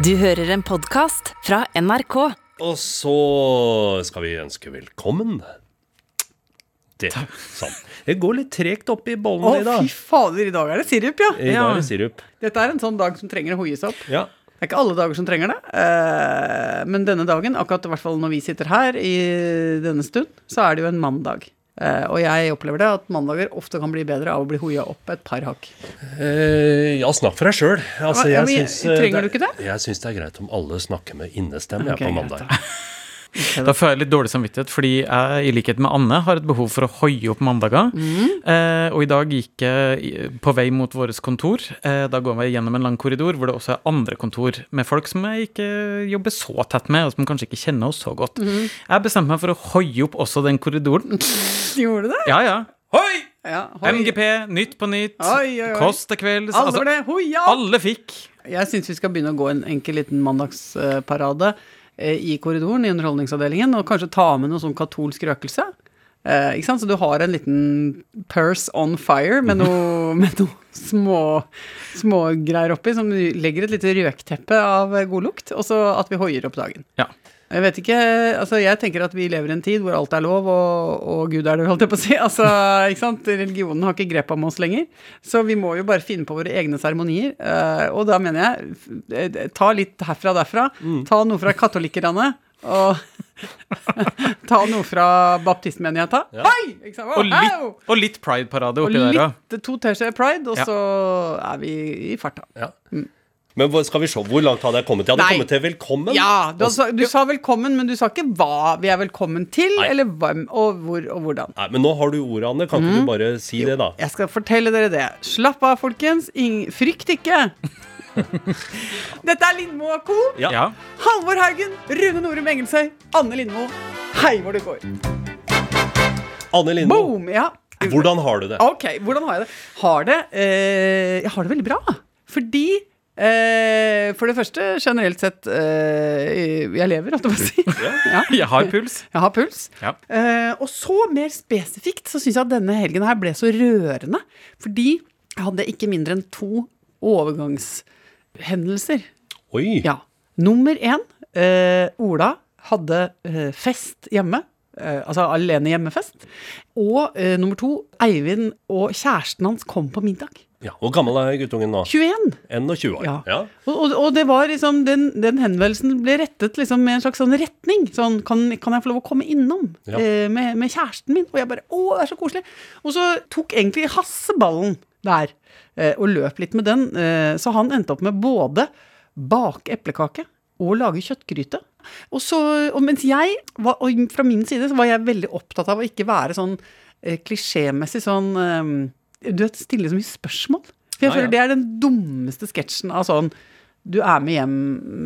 Du hører en podkast fra NRK. Og så skal vi ønske velkommen. Det, sånn. Det går litt tregt opp i Å, bollen i dag. fy fader, i dag er det sirup, ja. I dag er det sirup. Dette er en sånn dag som trenger å hoies opp. Ja. Det er ikke alle dager som trenger det, eh, men denne dagen, akkurat i hvert fall når vi sitter her i denne stund, så er det jo en mandag. Eh, og jeg opplever det at mandager ofte kan bli bedre av å bli hoia opp et par hakk. Eh, ja, snakk for deg sjøl. Altså, Ja, eh, trenger du ikke det? Jeg syns det er greit om alle snakker med innestemme okay, på mandag. da. Får jeg litt dårlig samvittighet, fordi jeg i likhet med Anne har et behov for å hoie opp mandager. Eh, og i dag gikk jeg på vei mot vårt kontor. Eh, da går vi gjennom en lang korridor hvor det også er andre kontor med folk som jeg ikke jobber så tett med, og som kanskje ikke kjenner oss så godt. Jeg bestemte meg for å hoie opp også den korridoren. Gjorde du det? Ja, ja. Hoi! Ja, hoi. MGP, Nytt på Nytt, Oi, oi, oi. Kåss til kvelds. Alle Altså, ble hoia! alle fikk. Jeg syns vi skal begynne å gå en enkel liten mandagsparade eh, i korridoren i Underholdningsavdelingen, og kanskje ta med noe sånn katolsk røkelse. Eh, ikke sant? Så du har en liten purse on fire med noe, med noe små, små greier oppi, som du legger et lite røkteppe av god lukt, og så at vi hoier opp dagen. Ja. Jeg vet ikke, altså jeg tenker at vi lever i en tid hvor alt er lov, og, og Gud er det, holdt jeg på å si. Altså, ikke sant? Religionen har ikke grep om oss lenger. Så vi må jo bare finne på våre egne seremonier. eh, og da mener jeg, eh, ta litt herfra og derfra. Ta noe fra katolikkerne, og ta noe fra baptistmenigheta. Hei! Ikke sant? Og litt, og litt pride-parade oppi der òg. to teskjeer pride, og Ja. så er vi i farta. Ja. Men skal vi se, hvor langt hadde jeg kommet? Jeg hadde Nei. kommet til velkommen. Ja, du, sa- du sa velkommen, men du sa ikke hva vi er velkommen til, Nei. eller hvem, og hvor og hvordan. Nei, men nå har du ordet, Anne. Kan Mhm. ikke du bare si det, da? Jeg skal fortelle dere det. Slapp av, folkens. Ing frykt ikke. Dette er Lindmo og co. Ja. Ja. Halvor Haugen, Rune Norum Engelsøy, Anne Lindmo. Hei hvor det går. Anne Lindmo, Boom! Ja. hvordan har du det? Ok, hvordan har jeg det? Har det eh, Jeg har det veldig bra. Fordi For det første, generelt sett eh, Jeg lever, holdt jeg på å si. Ja. Jeg har puls. Jeg har puls. Ja. Eh, og så mer spesifikt så syns jeg at denne helgen her ble så rørende. Fordi jeg hadde ikke mindre enn to overgangshendelser. Oi. Ja. Nummer én. Eh, Ola hadde eh, fest hjemme. Eh, altså alene hjemmefest. Og eh, nummer to. Eivind og kjæresten hans kom på middag. Ja, Hvor gammel er guttungen nå? 21. 21 år. Ja. Ja. Og, og, og det var liksom den, den henvendelsen ble rettet liksom med en slags sånn retning. Sånn, kan, kan jeg få lov å komme innom Ja. eh, med, med kjæresten min? Og jeg bare Å, det er så koselig. Og så tok egentlig Hasse ballen der eh, og løp litt med den. Eh, så han endte opp med både bake eplekake og lage kjøttgryte. Og, så, og mens jeg, var, og fra min side, så var jeg veldig opptatt av å ikke være sånn eh, klisjémessig sånn eh, Du vet, stille så mye spørsmål. For jeg ah, føler ja. det er den dummeste sketsjen av sånn Du er med hjem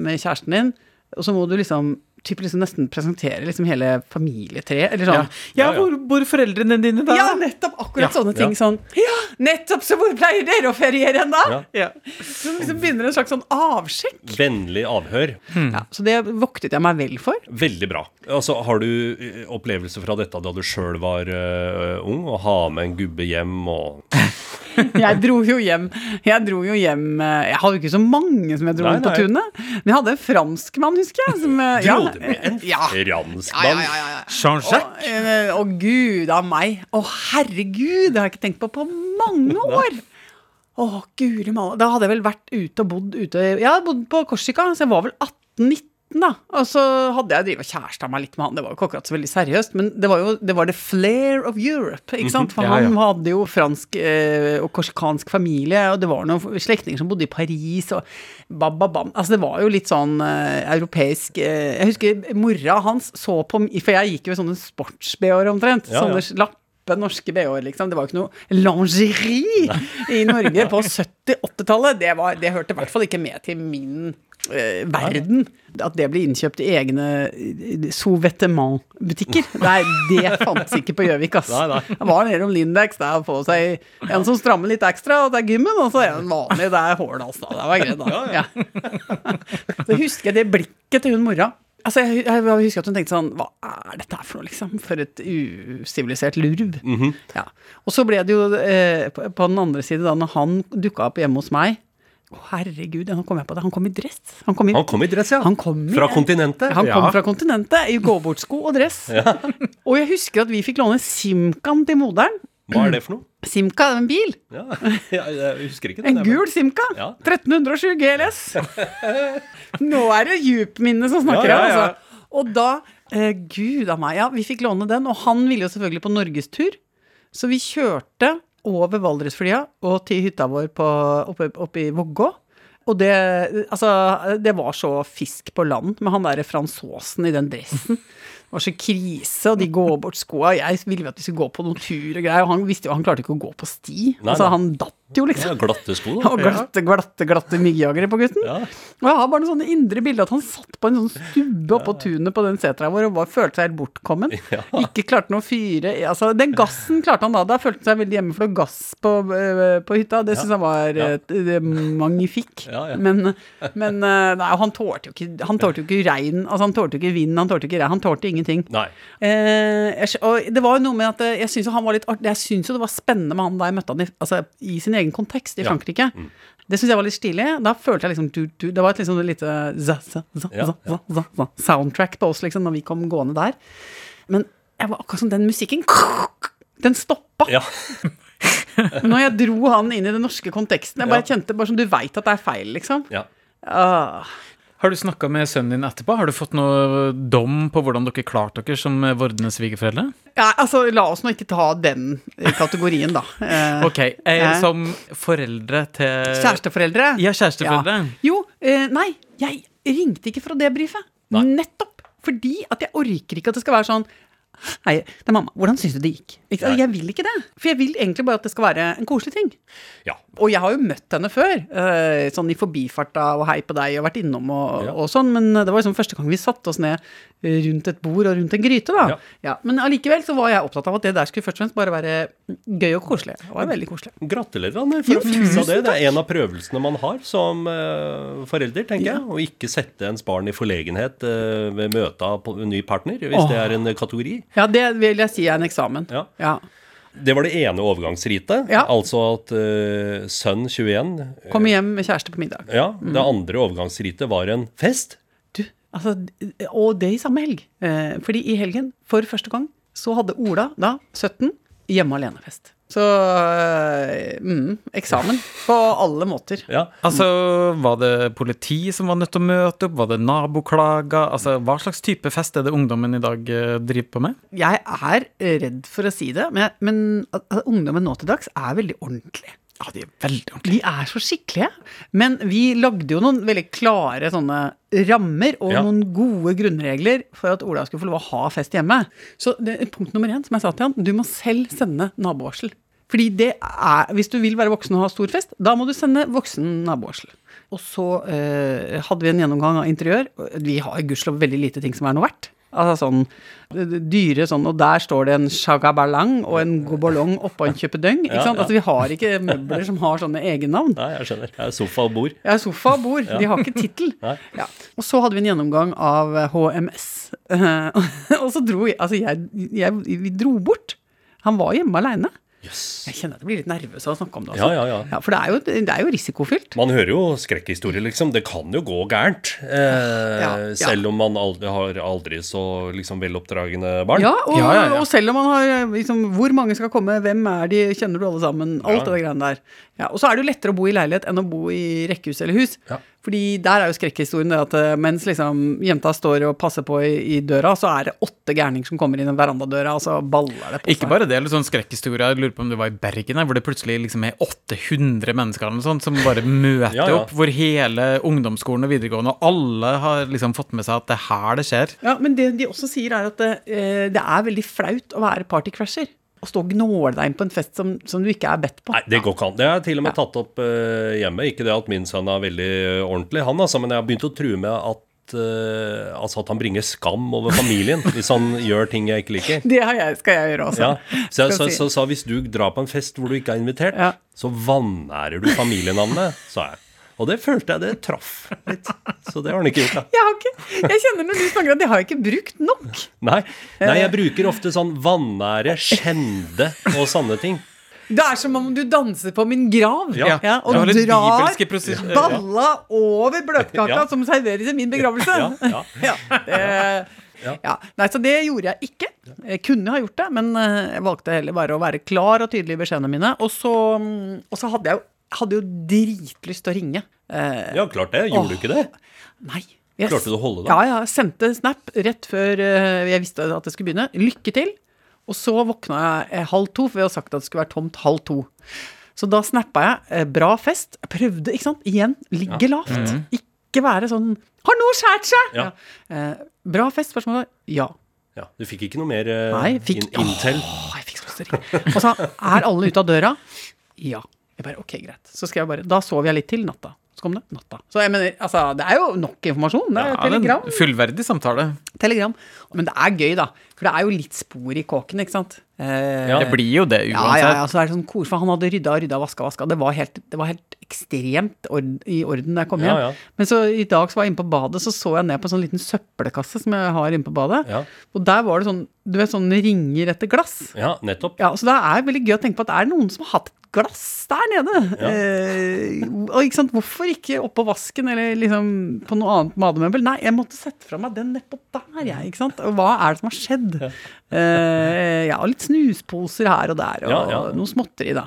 med kjæresten din, og så må du liksom typ liksom nesten presentere liksom hele familietreet, eller sånn. ja Ja, ja. Hvor bor foreldrene dine, da? Ja, nettopp! Akkurat Ja, sånne ting. ja. Sånn Ja, nettopp! Så hvor pleier dere å feriere hen, da? Ja. Ja. Så liksom begynner en slags sånn avsjekk. Vennlig avhør. Ja, så det voktet jeg meg vel for. Veldig bra. Altså, Har du eh, opplevelser fra dette da du sjøl var uh, ung? Å ha med en gubbe hjem og Jeg dro jo hjem Jeg dro jo hjem eh, Jeg hadde jo ikke så mange som jeg dro Nei, på tunet. Men jeg hadde en franskmann, husker jeg. Som, eh, Du ja, hadde med en ja. fransk Ja, mann? ja, ja, ja. Jean-Jacques? Å, eh, å gud av meg. Å herregud, det har jeg ikke tenkt på på mange år. Å guri malla. Da hadde jeg vel vært ute og bodd ute Jeg hadde bodd på Korsika, så jeg var vel 18-19. Da, Og så hadde jeg drevet kjæresta meg litt med han. Det var jo ikke akkurat så veldig seriøst, men det var jo det, var the flair of Europe. ikke sant? For Ja, ja. han hadde jo fransk eh, og korsikansk familie, og det var noen slektninger som bodde i Paris, og bababam. Altså, det var jo litt sånn eh, europeisk eh, Jeg husker mora hans så på For jeg gikk jo i sånne sports-BH-er omtrent. Ja. Sånne slappe norske BH-er, liksom. Det var jo ikke noe lingerie i Norge på 70-80-tallet. Det, var- det hørte i hvert fall ikke med til min eh, verden. At det ble innkjøpt i egne eh, Souvetement-butikker. Nei, det fantes ikke på Gjøvik, ass. Nei, nei. Det var nede om Lindex, der å få seg en som strammer litt ekstra, og det er gymmen, og så en vanlig, det er Hårdals, da. Det var greit, da. Ja. Så husker jeg det blikket til hun mora. Altså, jeg, jeg, husker at hun tenkte sånn Hva er dette her for noe, liksom? For et usivilisert lurv. ja. Og så ble det jo eh, på, på den andre side, da når han dukka opp hjemme hos meg Å, herregud, nå kom jeg på det. Han kom i dress. Han kom i, Han kom i dress, ja. Han kom i- Fra kontinentet. han kom fra kontinentet i gåbortsko og dress. Og jeg husker at vi fikk låne simkan til moderen. Hva er det for noe? Simca, en bil. Ja, jeg, husker ikke det. En er gul Simca. Ja. 1307 GLS. Nå er det djupminne som snakker her, ja. altså. Og da eh, Gud a meg, ja. Vi fikk låne den, og han ville jo selvfølgelig på norgestur. Så vi kjørte over Valdresflya og til hytta vår på, oppe, oppe i Vågå. Og det, altså, det var så fisk på land med han derre fransåsen i den dressen. Var så krise, og de går bort skoa. Jeg ville at vi skulle gå på noen tur og greier, og han visste jo han klarte ikke å gå på sti. Nei, altså, han datt jo, Ja, liksom. glatte sko, Og da. glatte, glatte, glatte myggjagere på gutten. Ja. Og jeg har bare noen sånne indre bilder at han satt på en sånn stubbe oppå tunet på den setra vår og bare følte seg helt bortkommen. Ja. Ikke klarte noe å fyre Altså, den gassen klarte han da. Da følte han seg veldig hjemme, for det var gass på, øh, på hytta. Det syns han var Ja. eh, magnifikk. Ja, ja. Men, men øh, nei, han tålte jo ikke Han tålte jo ikke regn, altså han tålte jo ikke vind, han tålte ikke regn, han tålte ingenting. Nei. Eh, jeg, og det var jo noe med at eh, jeg syns han var litt art- Jeg syns jo det var spennende med han da jeg møtte han i, altså, i sin egen kontekst i Ja. Frankrike. Det syns jeg var litt stilig. Da følte jeg liksom du, du, Det var et liksom lite za, za, za, Ja, za, za, soundtrack på oss liksom når vi kom gående der. Men jeg var akkurat som den musikken Den stoppa Ja. når jeg dro han inn i den norske konteksten. Jeg bare Ja. kjente bare som du veit at det er feil, liksom. ja. Ah. Har du snakka med sønnen din etterpå? Har du fått noe dom på hvordan dere klarte dere som vordende svigerforeldre? Ja, altså, la oss nå ikke ta den kategorien, da. Eh, Ok, eh, Eh. Som foreldre til Kjæresteforeldre? Ja, kjæresteforeldre. Jo, eh, nei, jeg ringte ikke for å debrife. Nettopp. Fordi at jeg orker ikke at det skal være sånn Hei, det er mamma. Hvordan syns du det gikk? Ikke, jeg vil ikke det. For jeg vil egentlig bare at det skal være en koselig ting. ja. Og jeg har jo møtt henne før, eh, sånn i forbifarta og hei på deg og vært innom og, Ja. og sånn, men det var liksom første gang vi satte oss ned rundt et bord og rundt en gryte, da. Ja. men allikevel så var jeg opptatt av at det der skulle først og fremst bare være gøy og koselig. Det var veldig koselig. Gratulerer Anne, for Jo, å fikse det. Det er en av prøvelsene man har som uh, forelder, tenker jeg. Å ikke sette ens barn i forlegenhet uh, ved møte av ny partner, hvis Åh. det er en kategori. Ja, det vil jeg si er en eksamen. Ja. ja. Det var det ene overgangsritet. Ja. Altså at uh, sønn 21 Kom hjem med kjæreste på middag. Ja, Det andre overgangsritet var en fest. Du, altså, og det i samme helg. Eh, fordi i helgen, for første gang, så hadde Ola, da 17, hjemme alene-fest. Så eh, mm, eksamen på alle måter. Ja. Altså, Var det politi som var nødt til å møte opp? Var det naboklager? Altså, Hva slags type fest er det ungdommen i dag eh, driver på med? Jeg er redd for å si det, men, men at ungdommen nå til dags er veldig ordentlig. Ja, de er veldig ordentlige. De er så skikkelige. Men vi lagde jo noen veldig klare sånne rammer og Ja. noen gode grunnregler for at Ola skulle få lov å ha fest hjemme. Så det, punkt nummer én, som jeg sa til han, du må selv sende nabovarsel. Fordi det er, hvis du vil være voksen og ha stor fest, da må du sende voksen nabovarsel. Og så eh, hadde vi en gjennomgang av interiør. Vi har gudskjelov veldig lite ting som er noe verdt. Altså sånn dyre sånn, og der står det en chagabalang og en gobolong oppå en kjøpedøng. Ikke sant? Altså vi har ikke møbler som har sånne egennavn. Nei, jeg skjønner. Det er sofa og bord. Ja, sofa og bord. De har ikke tittel. Ja. Og så hadde vi en gjennomgang av HMS. Eh, og så dro vi, Altså, jeg, jeg Vi dro bort. Han var hjemme aleine. Jøss. Jeg kjenner at jeg blir litt nervøs av å snakke om det. Ja, Altså. ja, ja. for det er, jo, det er jo risikofylt. Man hører jo skrekkhistorier, liksom. Det kan jo gå gærent. Eh, Ja, ja. Selv om man aldri har aldri så liksom veloppdragne barn. Ja, og, Ja, ja, ja. og selv om man har eh, liksom, Hvor mange skal komme, hvem er de, kjenner du alle sammen? Alt Ja. det greiene der. Ja, og så er det jo lettere å bo i leilighet enn å bo i rekkehus eller hus. Ja. Fordi der er jo skrekkhistorien det at eh, mens liksom jenta står og passer på i, i døra, så er det åtte gærninger som kommer inn i verandadøra, og så baller det på seg. Ikke bare det, eller sånn skrekkhistorie. Jeg lurer på om du var i Bergen, hvor det plutselig liksom er 800 mennesker eller noe sånt, som bare møter Ja, ja. opp. Hvor hele ungdomsskolen og videregående, og alle har liksom fått med seg at det er her det skjer. Ja, men det de også sier er at det, det er veldig flaut å være partycrasher. Å stå og gnåle deg inn på en fest som, som du ikke er bedt på. Nei, det går ikke an. Det har jeg til og med tatt opp uh, hjemme. Ikke det at min sønn er veldig ordentlig, han altså, men jeg har begynt å true med at eh, altså at han bringer skam over familien hvis han gjør ting jeg ikke liker. Det har jeg, skal jeg gjøre også. Ja, så jeg så, si. så, sa hvis du drar på en fest hvor du ikke er invitert, Ja. så vanærer du familienavnet, sa jeg. Og det følte jeg det traff litt. Så det har han ikke gjort, da. Jeg, har ikke, jeg kjenner når du snakker at det har jeg ikke brukt nok. Nei, nei jeg bruker ofte sånn vanære, skjende og sånne ting. Det er som om du danser på min grav. Ja. og Det drar ja. balla over bløtkaka Ja. som serveres i min begravelse. Ja, ja. Ja, det, Ja. ja. Nei, så det gjorde jeg ikke. Jeg kunne ha gjort det, men eh, jeg valgte heller bare å være klar og tydelig i beskjedene mine. Og så, mm, og så hadde jeg jo, hadde jo dritlyst til å ringe. Eh, Ja, klart det. Gjorde du ikke det? Nei. Jeg, Klarte du å holde det? Ja, ja. jeg Sendte snap rett før eh, jeg visste at det skulle begynne. Lykke til. Og så våkna jeg eh, halv to, for vi hadde sagt at det skulle være tomt halv to. Så da snappa jeg eh, 'bra fest'. Jeg prøvde, ikke sant. Igjen, ligge lavt. Ikke være sånn 'har noe skjært seg'? Ja. Eh, bra fest? Spørsmålet ja. Ja, Du fikk ikke noe mer eh, Nei, fikk in intel? Åh, jeg fikk så lyst til å ringe. Og så er alle ute av døra. Ja. Jeg bare, ok, greit. Så skrev jeg bare Da sov jeg litt til natta. Så kom det natta. Så jeg mener, altså, det er jo nok informasjon. Det er Ja, telegram. en fullverdig samtale. telegram. Men det er gøy, da. For det er jo litt spor i kåken, ikke sant. Eh, Ja. Det blir jo det uansett. ja, ja, ja. så er det sånn kor, for han hadde rydda, rydda, vaska, vaska. Det var helt, det var helt ekstremt ord, i orden da jeg kom hjem. ja. Men så i dag så var jeg inne på badet, så så jeg ned på en sånn liten søppelkasse som jeg har inne på badet. Ja. Og der var det sånn, du vet, sånne ringer etter glass. Ja, nettopp. Ja, så det er veldig gøy å tenke på at det er noen som har hatt glass der nede. Eh, og ikke sant, hvorfor ikke oppå vasken eller liksom på noe annet mademøbel? Nei, jeg måtte sette fra meg den nedpå der, jeg. ikke sant? Og hva er det som har skjedd? Eh, ja, litt snusposer her og der, og Ja, ja. noe småtteri, da.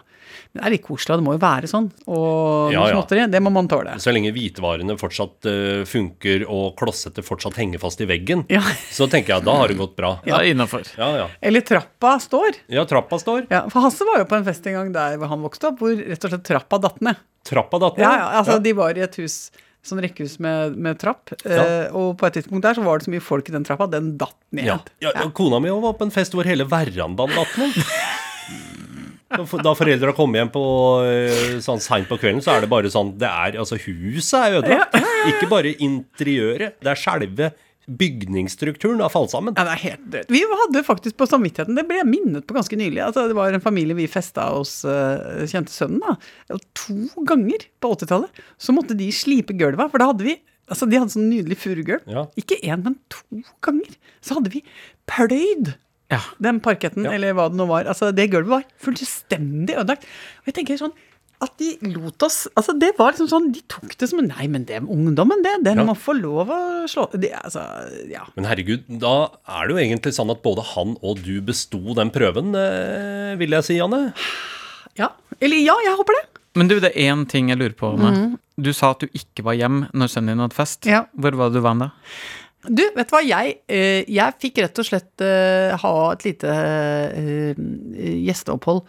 Men det er litt koselig, og det må jo være sånn. Og Ja, ja. småtteri, det må man tåle. Så lenge hvitevarene fortsatt uh, funker og klossete fortsatt henger fast i veggen, Ja. så tenker jeg da har det gått bra. Ja, innafor. Ja, ja. Eller trappa står. Ja, trappa står. Ja, for Hasse var jo på en fest en gang der hvor han vokste opp, hvor rett og slett trappa datt ned. Trappa datt ned. Ja, ja, altså De var i et hus, sånn rekkehus med, med trapp, eh, og på et tidspunkt der så var det så mye folk i den trappa, den datt ned. Ja. Ja, ja, kona mi var på en fest hvor hele verandaen datt ned. Da for- Da foreldra kom hjem på eh, sånn seint på kvelden, så er det bare sånn det er, altså Huset er ødelagt. Ikke bare interiøret. Det er selve bygningsstrukturen har falt sammen. Ja, det er helt dødt. Vi hadde faktisk på samvittigheten, det ble jeg minnet på ganske nylig. Altså, det var en familie vi festa hos uh, kjente sønnen. da. To ganger på 80-tallet så måtte de slipe gulva, for da hadde vi Altså, De hadde sånn nydelig furugulv. Ja. Ikke én, men to ganger. Så hadde vi pløyd Ja. den parketten, Ja. eller hva det nå var. Altså, Det gulvet var fullstendig ødelagt. Og jeg tenker sånn at de lot oss Altså, det var liksom sånn De tok det som Nei, men det er ungdommen, det. Den Ja. må få lov å slå de, Altså, ja. Men herregud, da er det jo egentlig sånn at både han og du besto den prøven, eh, vil jeg si, Janne. Ja. Eller ja, jeg håper det. Men du, det er én ting jeg lurer på. Anne. Du sa at du ikke var hjem når sønnen din hadde fest. Ja. Hvor var det du var da? Du, vet du hva, jeg, eh, jeg fikk rett og slett eh, ha et lite eh, gjesteopphold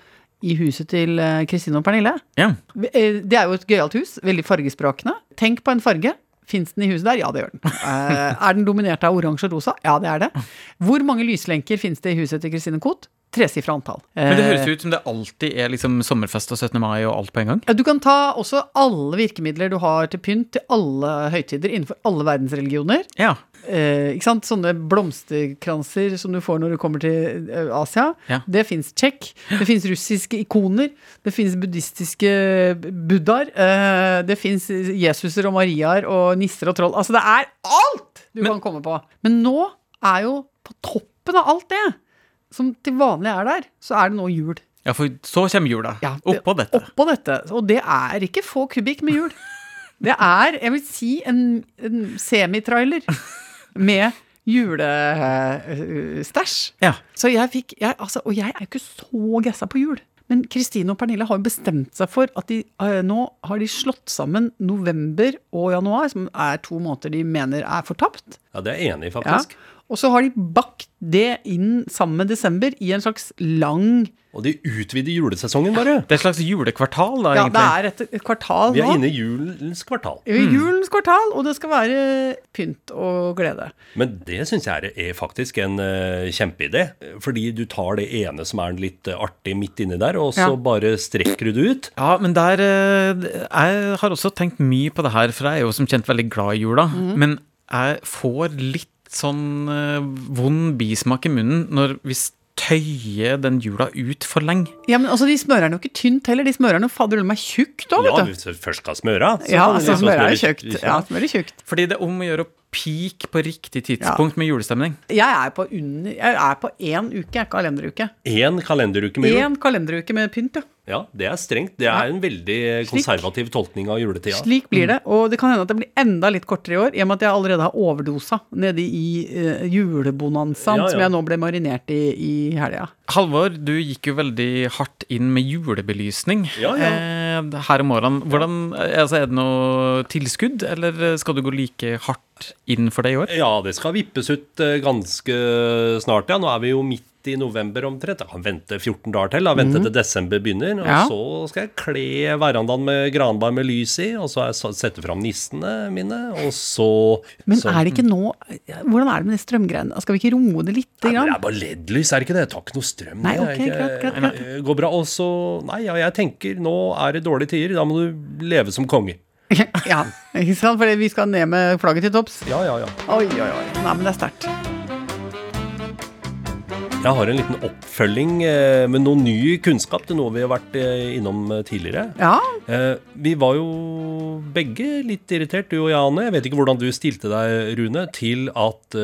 i huset til Kristine og Pernille. Ja. Det er jo et gøyalt hus, veldig fargesprakende. Tenk på en farge. Fins den i huset der? Ja, det gjør den. Er den dominert av oransje og rosa? Ja, det er det. Hvor mange lyslenker fins det i huset til Kristine Koht? Tresifra antall. Men det høres ut som det alltid er liksom sommerfest og 17. mai og alt på en gang. Ja, Du kan ta også alle virkemidler du har til pynt til alle høytider innenfor alle verdensreligioner. Ja. Eh, ikke sant? Sånne blomsterkranser som du får når du kommer til eh, Asia. Ja. Det fins tsjekk. Det fins russiske ikoner. Det fins buddhistiske buddhaer. Eh, det fins Jesuser og Mariaer og nisser og troll. Altså, det er alt du Men- kan komme på. Men nå er jo på toppen av alt det, som til vanlig er der, så er det nå jul. ja, for så kommer jula. Ja, det- Oppå dette. Oppå dette. Og det er ikke få kubikk med jul. Det er, jeg vil si, en, en semitrailer med julestæsj. Ja. Så jeg fikk jeg, altså, Og jeg er jo ikke så gassa på jul. Men Kristine og Pernille har jo bestemt seg for at de, eh, nå har de slått sammen november og januar, som er to måneder de mener er fortapt. Ja, det er jeg enig i, Ja. Og så har de bakt det inn sammen med desember i en slags lang Og de utvider julesesongen, bare. Det er et slags julekvartal, da, Ja, det er et, et kvartal Vi er inne i julens kvartal. I julens kvartal, og det skal være pynt og glede. Men det syns jeg er, er faktisk en uh, kjempeidé. Fordi du tar det ene som er litt eh, artig midt inni der, og så Ja. bare strekker du det ut. Ja, men der uh, Jeg har også tenkt mye på det her, for jeg er jo som kjent veldig glad i jula. Mm. Men jeg får litt sånn eh, vond bismak i munnen når vi tøyer den jula ut for lenge. Ja, men altså, De smører den jo ikke tynt heller, de smører den jo fader meg tjukt òg, Ja, vet du. hvis du først skal smøre, så Ja, altså, liksom smører er tjukt. Ja, smører tjukt. Fordi det er om å gjøre å peak på riktig tidspunkt med julestemning. Jeg er på under Jeg er på én uke, kalenderuke. En kalenderuke med jul. Én kalenderuke med pynt, ja. Ja, det er strengt. Det er en veldig konservativ tolkning av juletida. Slik blir det. Og det kan hende at det blir enda litt kortere i år, i og med at jeg allerede har overdosa nede i uh, julebonanzaen Ja, ja. som jeg nå ble marinert i i helga. Halvor, du gikk jo veldig hardt inn med julebelysning Ja, ja. Eh, her om morgenen. Hvordan, altså, er det noe tilskudd, eller skal du gå like hardt inn for det i år? Ja, det skal vippes ut eh, ganske snart, ja. Nå er vi jo midt i november omtrent. Kan vente 14 dager til. da. Vente til desember begynner. Og Ja. så skal jeg kle verandaen med granbar med lys i, og så sette fram nissene mine, og så Men så, er det ikke nå Hvordan er det med de strømgreiene? Skal vi ikke roe det litt? Nei. Det er bare LED-lys, er det ikke det? Jeg tar ikke noe strøm. Nei, det er ok, ikke, greit, greit, greit. Går bra. Og så Nei, ja, jeg tenker nå er det dårlige tider. Da må du leve som konge. ja, ikke sant? Fordi vi skal ned med flagget til topps. Ja, ja, ja. Oi, oi, oi. Nei, men det er sterkt. Jeg har en liten oppfølging eh, med noe ny kunnskap til noe vi har vært eh, innom eh, tidligere. Ja. Eh, vi var jo begge litt irritert, du og jeg, Anne. Jeg vet ikke hvordan du stilte deg, Rune, til at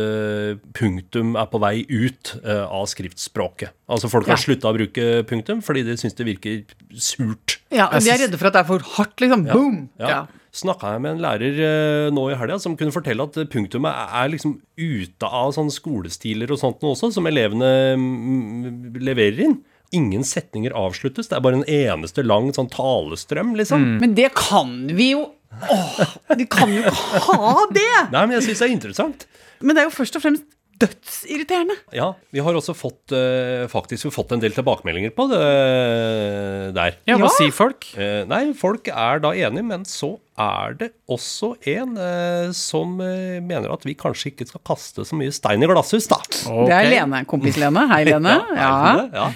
punktum er på vei ut av skriftspråket. Altså folk har Ja. slutta å bruke punktum fordi de syns det virker surt. ja de er redde for at det er for hardt, liksom. Boom! Ja. Snakka jeg med en lærer eh, nå i helga som kunne fortelle at punktumet er liksom ute av sånne skolestiler og sånt noe også, som elevene mm, leverer inn. Ingen setninger avsluttes. Det er bare en eneste lang sånn talestrøm, liksom. Men det kan vi jo Åh, vi kan jo ikke ha det! Nei, men jeg syns det er interessant. Men det er jo først og fremst dødsirriterende. Ja, vi har også fått eh, faktisk vi har fått en del tilbakemeldinger på det der. Ja, hva Ja. sier folk? Eh, nei, folk er da enige, men så er det også en eh, som eh, mener at vi kanskje ikke skal kaste så mye stein i glasshus, da. Det er Lene. Kompis Lene. Hei, Lene. er det Ja. det? ja.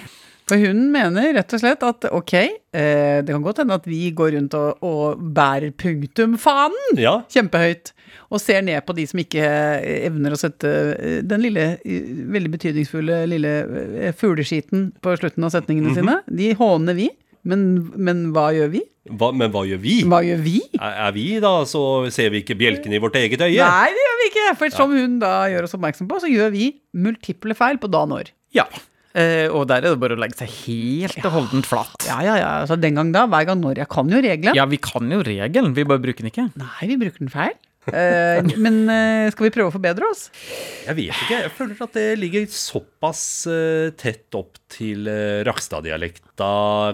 For hun mener rett og slett at ok, eh, det kan godt hende at vi går rundt og, og bærer punktumfanen ja. kjempehøyt, og ser ned på de som ikke eh, evner å sette eh, den lille, eh, veldig betydningsfulle lille fugleskiten på slutten av setningene sine. De håner vi. Men, men hva gjør vi? Hva, men hva gjør vi? Hva gjør vi? Er, er vi da, så ser vi ikke bjelken i vårt eget øye? Nei, det gjør vi ikke! For som hun da gjør oss oppmerksom på, så gjør vi multiple feil på da når. Ja. Eh, og der er det bare å legge seg helt og holdent flatt. Ja, ja, ja. Så den gang da, hver gang når. Jeg kan jo regelen. Ja, vi kan jo regelen, vi bare bruker den ikke. Nei, vi bruker den feil. Eh, men eh, skal vi prøve å forbedre oss? Jeg vet ikke. Jeg føler at det ligger såpass eh, tett opp til uh, Rakstad-dialekta.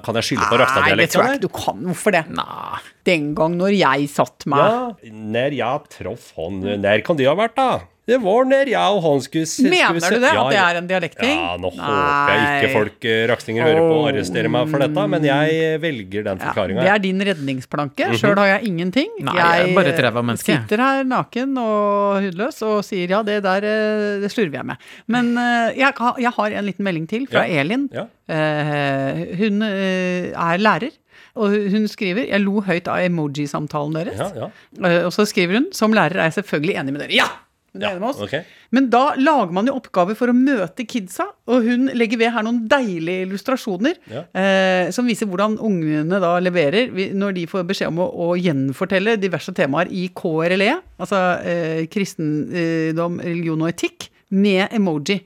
Kan jeg skylde på Nei, det tror jeg ikke du kan. Hvorfor det? Nei. Den gang når jeg satt meg Ja, når jeg traff han Når kan det ha vært, da? Det var når jeg og han skulle se- Mener skulle se- du det? Ja, at det er en dialekting? Ja, nå håper jeg ikke folk raksninger rakstinger hører på og arresterer meg for dette, men jeg velger den Ja, det er din redningsplanke. Sjøl har jeg ingenting. Nei, jeg er bare et ræva menneske. sitter her naken og hudløs og sier ja, det der eh, det slurver jeg med. Men eh, jeg, har- jeg har en liten melding til fra Ja. Elin. Ja. Eh, hun eh, er lærer. Og hun skriver Jeg lo høyt av emoji-samtalen deres. Ja, ja. Eh, og så skriver hun Som lærer er jeg selvfølgelig enig med dere. Ja! Hun er Ja, enig med oss. Okay. Men da lager man jo oppgaver for å møte kidsa, og hun legger ved her noen deilige illustrasjoner Ja. eh, som viser hvordan ungene da leverer når de får beskjed om å, å gjenfortelle diverse temaer i KRLE, altså eh, kristendom, religion og etikk, med emoji.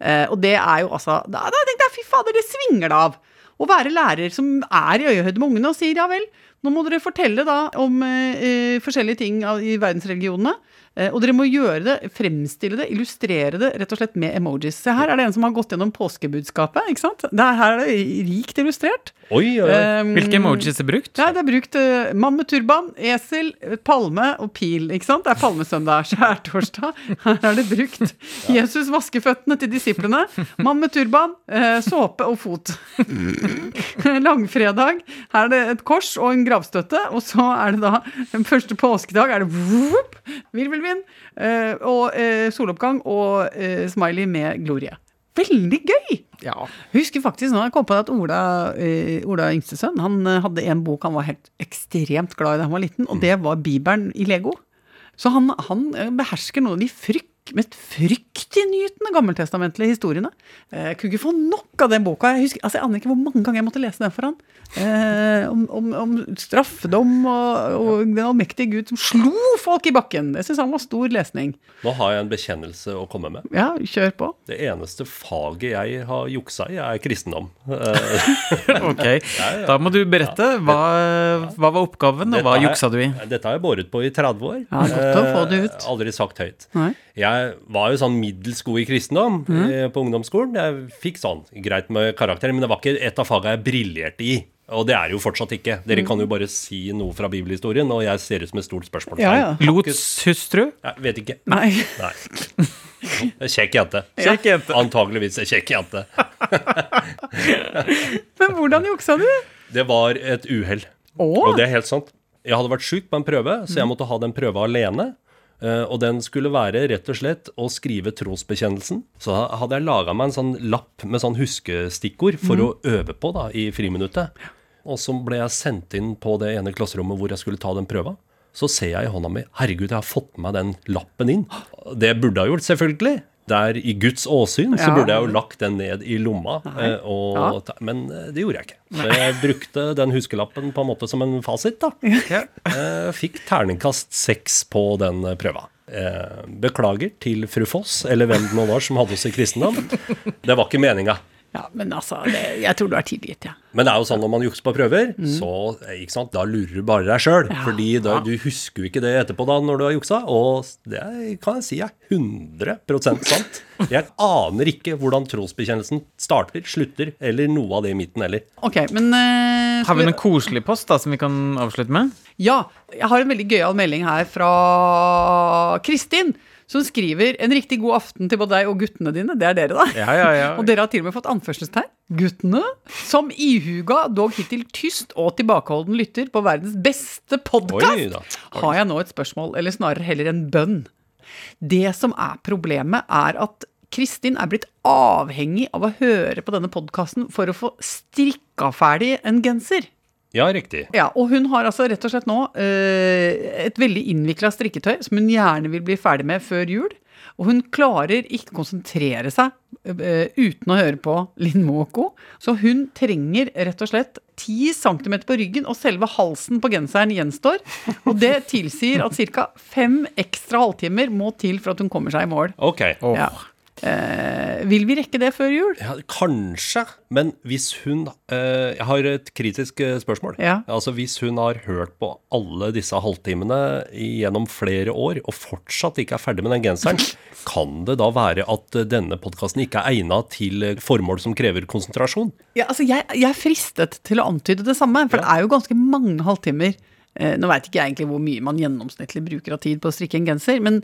Eh, og det er jo altså Da, da tenkte jeg fy fader, det svinger det av! Å være lærer som er i øyehøyde med ungene og sier ja vel, nå må dere fortelle da om eh, eh, forskjellige ting i verdensreligionene. Eh, og dere må gjøre det, fremstille det, illustrere det rett og slett med emojis. Se her er det en som har gått gjennom påskebudskapet. ikke sant? Det er, her er det rikt illustrert. Oi, oi, oi. Um, Hvilke emojis er brukt? Nei, det er brukt uh, mann med turban, esel, palme og pil. ikke sant? Det er palmesøndag, skjærtorsdag. Her er det brukt. Jesus vasker føttene til disiplene. Mann med turban, uh, såpe og fot. Langfredag. Her er det et kors og en gravstøtte. Og så er det da den første påskedag er det vup, virvelvind eh, og eh, soloppgang og eh, smiley med glorie. Veldig gøy! Ja. Husker faktisk nå jeg kom på at Ola, Ola yngstesønn han hadde en bok han var helt ekstremt glad i da han var liten, og det var Bibelen i Lego. Så han, han eh, behersker noen av de frykt mest fryktinngytende gammeltestamentlige historiene. Eh, Jeg kunne ikke få nok av den boka. Jeg, husker, altså jeg aner ikke hvor mange ganger jeg måtte lese den for han. Eh, om, om, om straffedom og, og den allmektige Gud som slo folk i bakken. Jeg syns han var stor lesning. Nå har jeg en bekjennelse å komme med. Ja, kjør på. Det eneste faget jeg har juksa i, er kristendom. Eh, Ok, da må du berette. Hva, hva var oppgaven, og hva juksa du i? Dette har jeg båret på i 30 år. Ja, godt å få det ut. Aldri sagt høyt. Nei. Jeg var jo sånn middels god i kristendom mm. eh, på ungdomsskolen. Jeg fikk sånn greit med karakter, men det var ikke et av fagene jeg briljerte i. Og det er jo fortsatt ikke. Dere mm. kan jo bare si noe fra bibelhistorien, og jeg ser ut som et stort spørsmålstegn. Ja, ja. Lots hustru? Jeg vet ikke. Nei. Nei. Kjekk jente. Kjekk jente. Antageligvis en kjekk jente. Men hvordan juksa du? Det var et uhell. Og det er helt sant. Jeg hadde vært sjuk på en prøve, så jeg måtte ha den prøva alene. Eh, Og den skulle være rett og slett å skrive trosbekjennelsen. Så hadde jeg laga meg en sånn lapp med sånn huskestikkord for å øve på da, i friminuttet. Og så ble jeg sendt inn på det ene klasserommet hvor jeg skulle ta den prøva. Så ser jeg i hånda mi Herregud, jeg har fått med meg den lappen inn. Det burde jeg ha gjort, selvfølgelig. Der i Guds åsyn så burde jeg jo lagt den ned i lomma. eh, Og, Ja. Men eh, det gjorde jeg ikke. Så jeg brukte den huskelappen på en måte som en fasit. da. Ja. Fikk terningkast seks på den eh, prøva. Eh, Beklager til fru Foss, eller hvem det nå var som hadde oss i kristendom. Det var ikke meninga. Ja, men altså, det, jeg tror du er tilgitt, ja. Men det er jo sånn når man jukser på prøver, så eh, ikke sant, da lurer du bare deg sjøl. Ja. Fordi da, du husker jo ikke det etterpå da når du har juksa. Og det kan jeg si er 100% sant. Jeg aner ikke hvordan trosbekjennelsen starter, slutter, eller noe av det i midten heller. Ok, men Uh, Har vi noen koselig post da som vi kan avslutte med? Ja, jeg har en veldig gøyal melding her fra Kristin, som skriver en riktig god aften til både deg og guttene dine. Det er dere, da. Ja, ja, ja. Og dere har til og med fått anførselstegn. Guttene. Som ihuga, dog hittil tyst og tilbakeholden lytter på verdens beste podkast, har jeg nå et spørsmål, eller snarere heller en bønn. Det som er problemet, er at Kristin er blitt avhengig av å høre på denne podkasten for å få strikka ferdig en genser. Ja, riktig. Ja, og hun har altså rett og slett nå eh, et veldig innvikla strikketøy som hun gjerne vil bli ferdig med før jul. Og hun klarer ikke konsentrere seg eh, uten å høre på Linn Moko. Så hun trenger rett og slett 10 cm på ryggen, og selve halsen på genseren gjenstår. Og det tilsier at ca. fem ekstra halvtimer må til for at hun kommer seg i mål. Ok. Åh. Ja. Eh, vil vi rekke det før jul? Ja, kanskje, men hvis hun eh, Jeg har et kritisk eh, spørsmål. Ja. Altså Hvis hun har hørt på alle disse halvtimene gjennom flere år og fortsatt ikke er ferdig med den genseren, kan det da være at eh, denne podkasten ikke er egna til eh, formål som krever konsentrasjon? Ja, altså jeg, jeg er fristet til å antyde det samme, for det er jo ganske mange halvtimer. Eh, nå veit ikke jeg egentlig hvor mye man gjennomsnittlig bruker av tid på å strikke en genser, men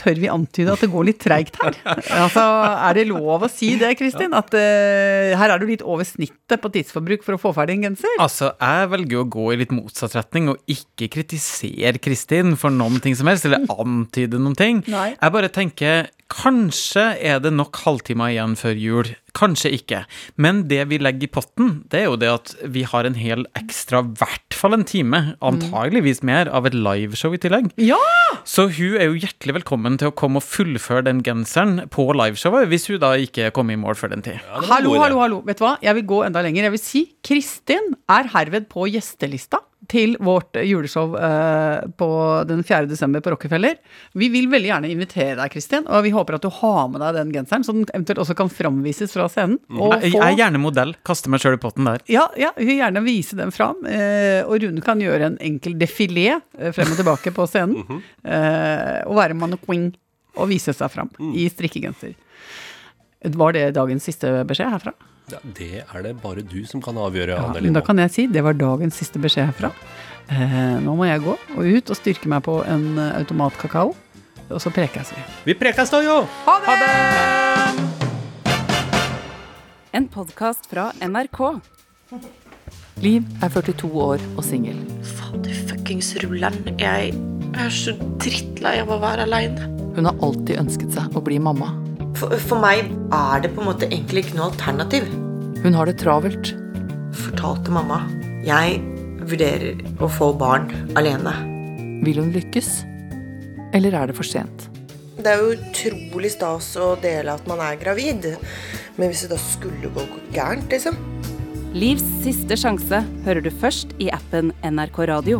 tør vi antyde at det går litt treigt her? altså, Er det lov å si det, Kristin? At uh, her er du litt over snittet på tidsforbruk for å få ferdig en genser? Altså, jeg velger å gå i litt motsatt retning og ikke kritisere Kristin for noen ting som helst, eller antyde noen ting. Nei. Jeg bare tenker kanskje er det nok halvtimer igjen før jul. Kanskje ikke. Men det vi legger i potten, det er jo det at vi har en hel ekstra, i hvert fall en time, antageligvis mer, av et liveshow i tillegg. Ja! Så hun er jo hjertelig velkommen til å komme og fullføre den genseren på liveshowet, hvis hun da ikke kommer i mål før den tid. Ja, Hallo, hallo, hallo. Vet du hva? Jeg vil gå enda lenger. Jeg vil si Kristin er herved på gjestelista til vårt juleshow eh, på den 4. desember på Rockefeller. Vi vil veldig gjerne invitere deg, Kristin, og vi håper at du har med deg den genseren, så den eventuelt også kan framvises fra scenen. Og Jeg, jeg er gjerne modell. Kaste meg sjøl i potten der. ja, ja, vi vil gjerne vise den fram. Eh, og Rune kan gjøre en enkel defilé eh, frem og tilbake på scenen. eh, og være mannequin og vise seg fram i strikkegenser. Var det dagens siste beskjed herfra? Ja, det er det bare du som kan avgjøre, Ja, Anne men da kan jeg si det var dagens siste beskjed herfra. Eh, nå må jeg gå og ut og styrke meg på en eh, automatkakao. Og så prekes vi. Vi prekes da, jo! Ha det! En podkast fra NRK. Liv er 42 år og singel. Fader fuckings rulleren. Jeg er så drittlei av å være aleine. Hun har alltid ønsket seg å bli mamma. For, for meg er det på en måte egentlig ikke noe alternativ. Hun har det travelt. Fortalte mamma. Jeg vurderer å få barn alene. Vil hun lykkes? Eller er det for sent? Det er jo utrolig stas å dele at man er gravid. Men hvis det da skulle gå gærent, liksom Livs siste sjanse hører du først i appen NRK Radio.